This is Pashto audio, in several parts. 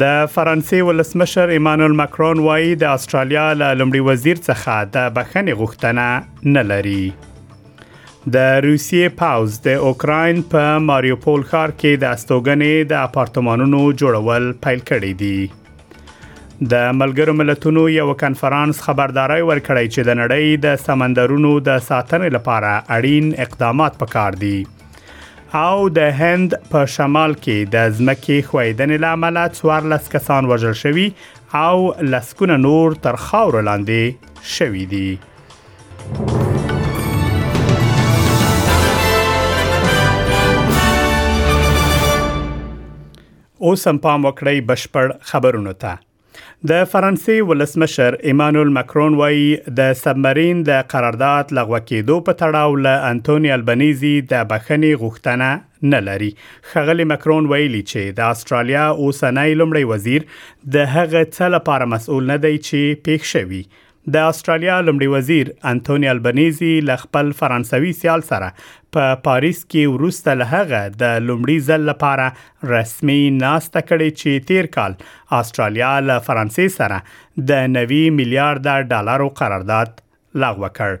د فرانسې ولسمشر ایمانوئل مکرون وایي د استرالیا له لمړي وزیر څخه د بخښنې غوښتنه نه لري د روسیې پاوز د اوکراین په ماریوپول ښار کې د استوګنې د اپارتمانونو جوړول پیل کړي دي د ملګرو ملتونو یو کانفرنس خبرداري ورکړی چې د نړۍ د سمندرونو د ساتنې لپاره اړین اقدامات پکار دي او د هند په شمال کې د ځمکې ښویدنې لامل 14 کسان وژل شوي او لسکونه نور تر خاور لاندې شوي دي اوس هم پام وکړئ بشپړ خبرونه ته د فرانسې ولسمشر ایمانوئل مکرون وایي د سبمرین د قرارداد لغوه کېدو په تړاو له انټونی البنیزي د بخښنې غوښتنه نه لري خغلی مکرون ویلي چې د استرالیا اوسنۍ لمړی وزیر د هغه څه لپاره مسؤل نه دی چې پیښ شوی د استرالیا لمړي وزیر انټونی البنيزي له خپل فرانسوي سیال سره په پاریس کې ورسته له هغه د لمړي ځل لپاره رسمي ناسته کړې چې تیر کال استرالیا له فرانسې سره د 90 میلیارډ ډالرو قرارداد لغوه کړ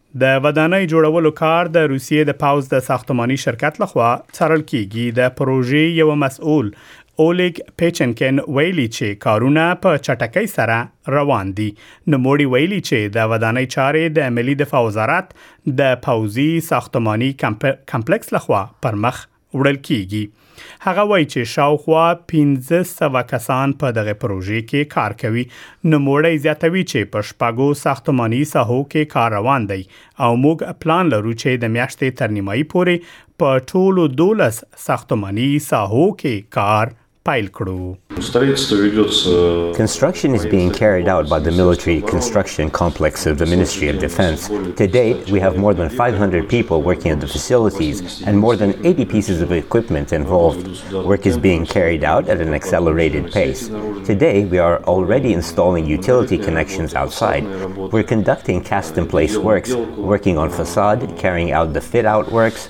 د ودانۍ جوړولو کار د روسیې د پوځ د ساختماني شرکت لخوا څارل کیږي. د پروژې یو مسؤل اولیګ پیچنکین ویلي چې کارونه په چټکۍ سره روان دي. نوموړي ویلي چې د ودانۍ چارې د ملي دفاع وزارت د پوځي ساختماني کمپلکس لخوا پر مخ وړل کیږي هغه وایي چې شاوخوا 1500 کسان په دغه پروژې کې کار کوي نو موړی زیاتوي چې په شپږو ساختماني ساحو کې کار روان دی او موږ پلان لرو چې د میاشتې تر نیمایي پورې په ټولو 12 ساختماني ساحو کې کار пайл uh, Construction is being carried out by the military construction complex of the Ministry of Defense. To date, we have more than 500 people working at the facilities and more than 80 pieces of equipment involved. Work is being carried out at an accelerated pace. Today, we are already installing utility connections outside. We're conducting cast in place works, working on facade, carrying out the fit out works.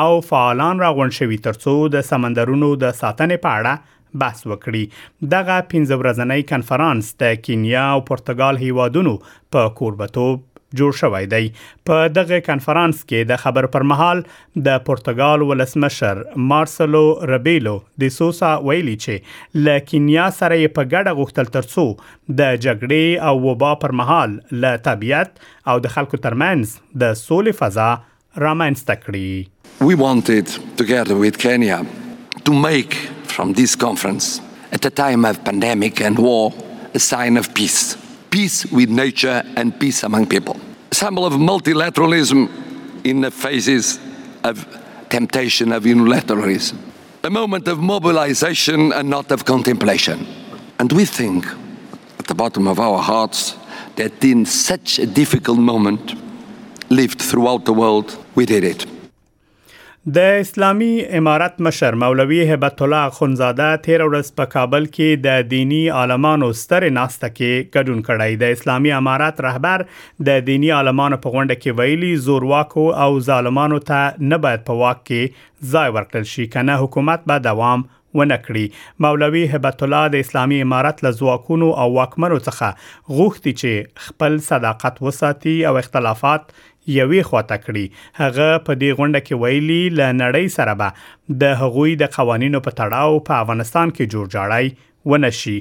او فعالان را غونډ شوي ترڅو د سمندرونو د ساتنې په اړه بحث وکړي دغه 15 ورځنۍ کنفرانس د کینیا او پرتګال هیوادونو په کوربتوب جوړ شوی دی په دغه کانفرنس کې د خبر پر مهال د پرتګال ولسمشر مارسلو ربیلو د سوسا ویلي چې ل کینیا سره یې په ګډه غوښتل ترڅو د جګړې او وبا پر مهال ل طبيعت او د خلکو ترمنځ د سولې فضا رامنځته کړي We wanted together with Kenya to make from this conference at a time of pandemic and war a sign of peace peace with nature and peace among people. symbol of multilateralism in the faces of temptation of unilateralism. A moment of mobilization and not of contemplation. And we think, At the bottom of our hearts that in such a difficult moment lived throughout the world we did it د اسلامی امارت مشر مولوی هبت الله خنزاده تیر ورځ په کابل کې د دینی عالمانو ستر ناسته کې ګډون کړی د اسلامی امارت رهبر د دینی عالمانو په غونډه کې ویلي زورواکو او ظالمانو ته نه باید په واک کې ځای ورکړل شي کنه حکومت به دوام ونه کړي مولوي هبت الله د اسلامي امارت له ځواکونو او واکمنو څخه غوښتي چې خپل صداقت وساتي او اختلافات یوې خواته کړي هغه په دې غونډه کې ویلي ل نړۍ سره به د هغوی د قوانینو په تړاو په افغانستان کې جوړ جاړی ونه شي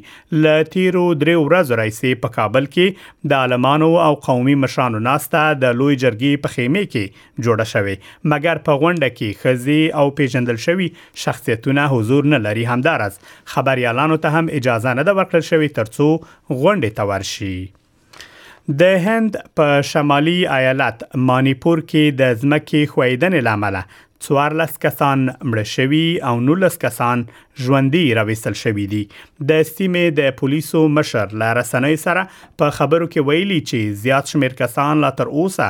ل تیرو درې ورځو راځي په کابل کې د عالمانو او قومي مشرانو ناسته د لوی جرګي په خیمه کې جوړه شوې مګر په غونډه کې ښځې او پیژندل شوي شخصیتونه حضور نه لري همدارس خبریالانو ته هم اجازه نه ده ورکړل شوې ترڅو غونډې ته ورشي د هند په شمالي ایالت مانیپور کې د ځمکې ښویدنې لامل 14 کسان مړ شوي او 19 کسان ژوندي راوستل شوي دي د سیمې د پولیسو مشر لا رسنۍ سره په خبرو کې ویلي چې زیات شمیر کسان لا تر اوسه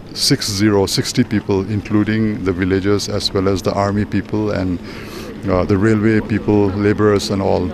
سکس زیرو سکسټی پیپل انکلوډینګ د ویلیجرز اس ویل اس د آرمی پیپل اینډ د ریلوی پیپل لیبرز اینډ آل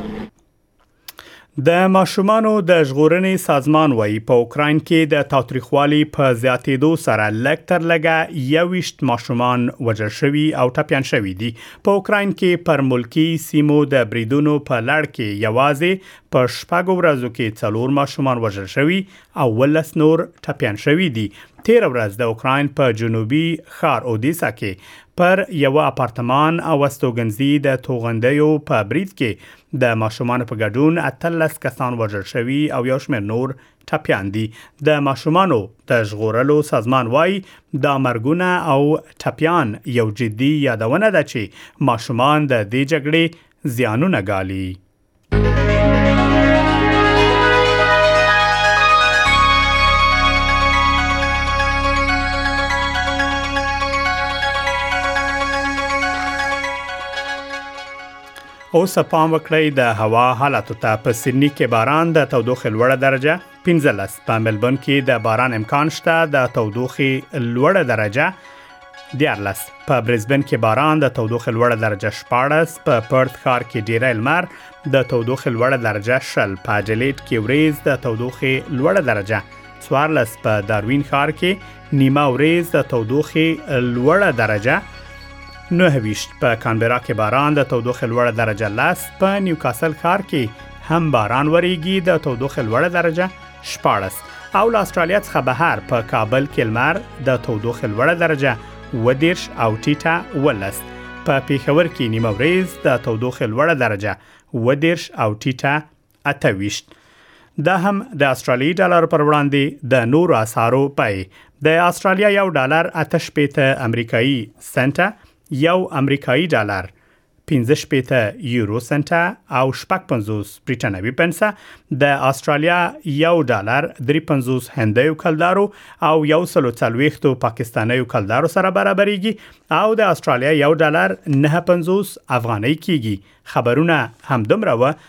د ماشومانو د ژغورنې سازمان وایي په اوکرين کې د تاوتریخوالي په زیاتېدو سره لږ تر لږه 21 ماشومان وژل شوي او ټپيان شوي دي په اوکرين کې پر ملکی سیمو د بریدونو په لړ کې یوازې په شپږ ورځو کې څلور ماشومان وژل شوي اوولس نور ټپیان شوي دي تیر ورځ د اوکراین په جنوبي ښار اودیسا کې پر یو اپارتمان او استوګنځي د توغندیو په برید کې د ماشومان په ګډون 13 کسان وژل شوي او یو شمېر نور ټپیان دي د ماشومانو د ژغورلو سازمان وایي دا مرګونه او ټپیان یو جدي یادونه ده چې ماشومان د دې جګړې زیانونه ګالي اوس پام وکړئ د هوا حالت ته په سنی کې باران د تودوخې لوړه درجه 15 په ملبورن کې د باران امکان شته د تودوخې لوړه درجه 14 په برزبن کې باران د تودوخې لوړه درجه 14 په پرت ښار کې ډیره لمر د تودوخې لوړه درجه 10 په جلیټ کې وریز د تودوخې لوړه درجه 14 په داروین ښار کې نیمه وریز د تودوخې لوړه درجه 29 په کانبرا کې باران د تودوخې لوړه درجه 10 په نیوکاسل ښار کې هم باران وریږي د تودوخې لوړه درجه 14 او له استرالیا څخه بهر په کابل کې لمر د تودوخې لوړه درجه ودیرش او ټیټه ولس په پیښور کې نیمه ورځ د تودوخې لوړه درجه ودیرش او ټیټه اتويشت دا هم د استرالیا ډالر پر وړاندې د نورو اسعارو پای د استرالیا یو ډالر اتش پېته امریکایي سنټه یو امریکایي ډالر پنځه شپېته یورو سنټه او شپږ پنځوس بریټانوي پنسه د استرالیا یو ډالر درې پنځوس هندیو کلدارو او یو سلو څلوېښتو پاکستانیو کلدارو سره برابرېږي او د استرالیا یو ډالر نه پنځوس افغانۍ کېږي خبرونه همدومره و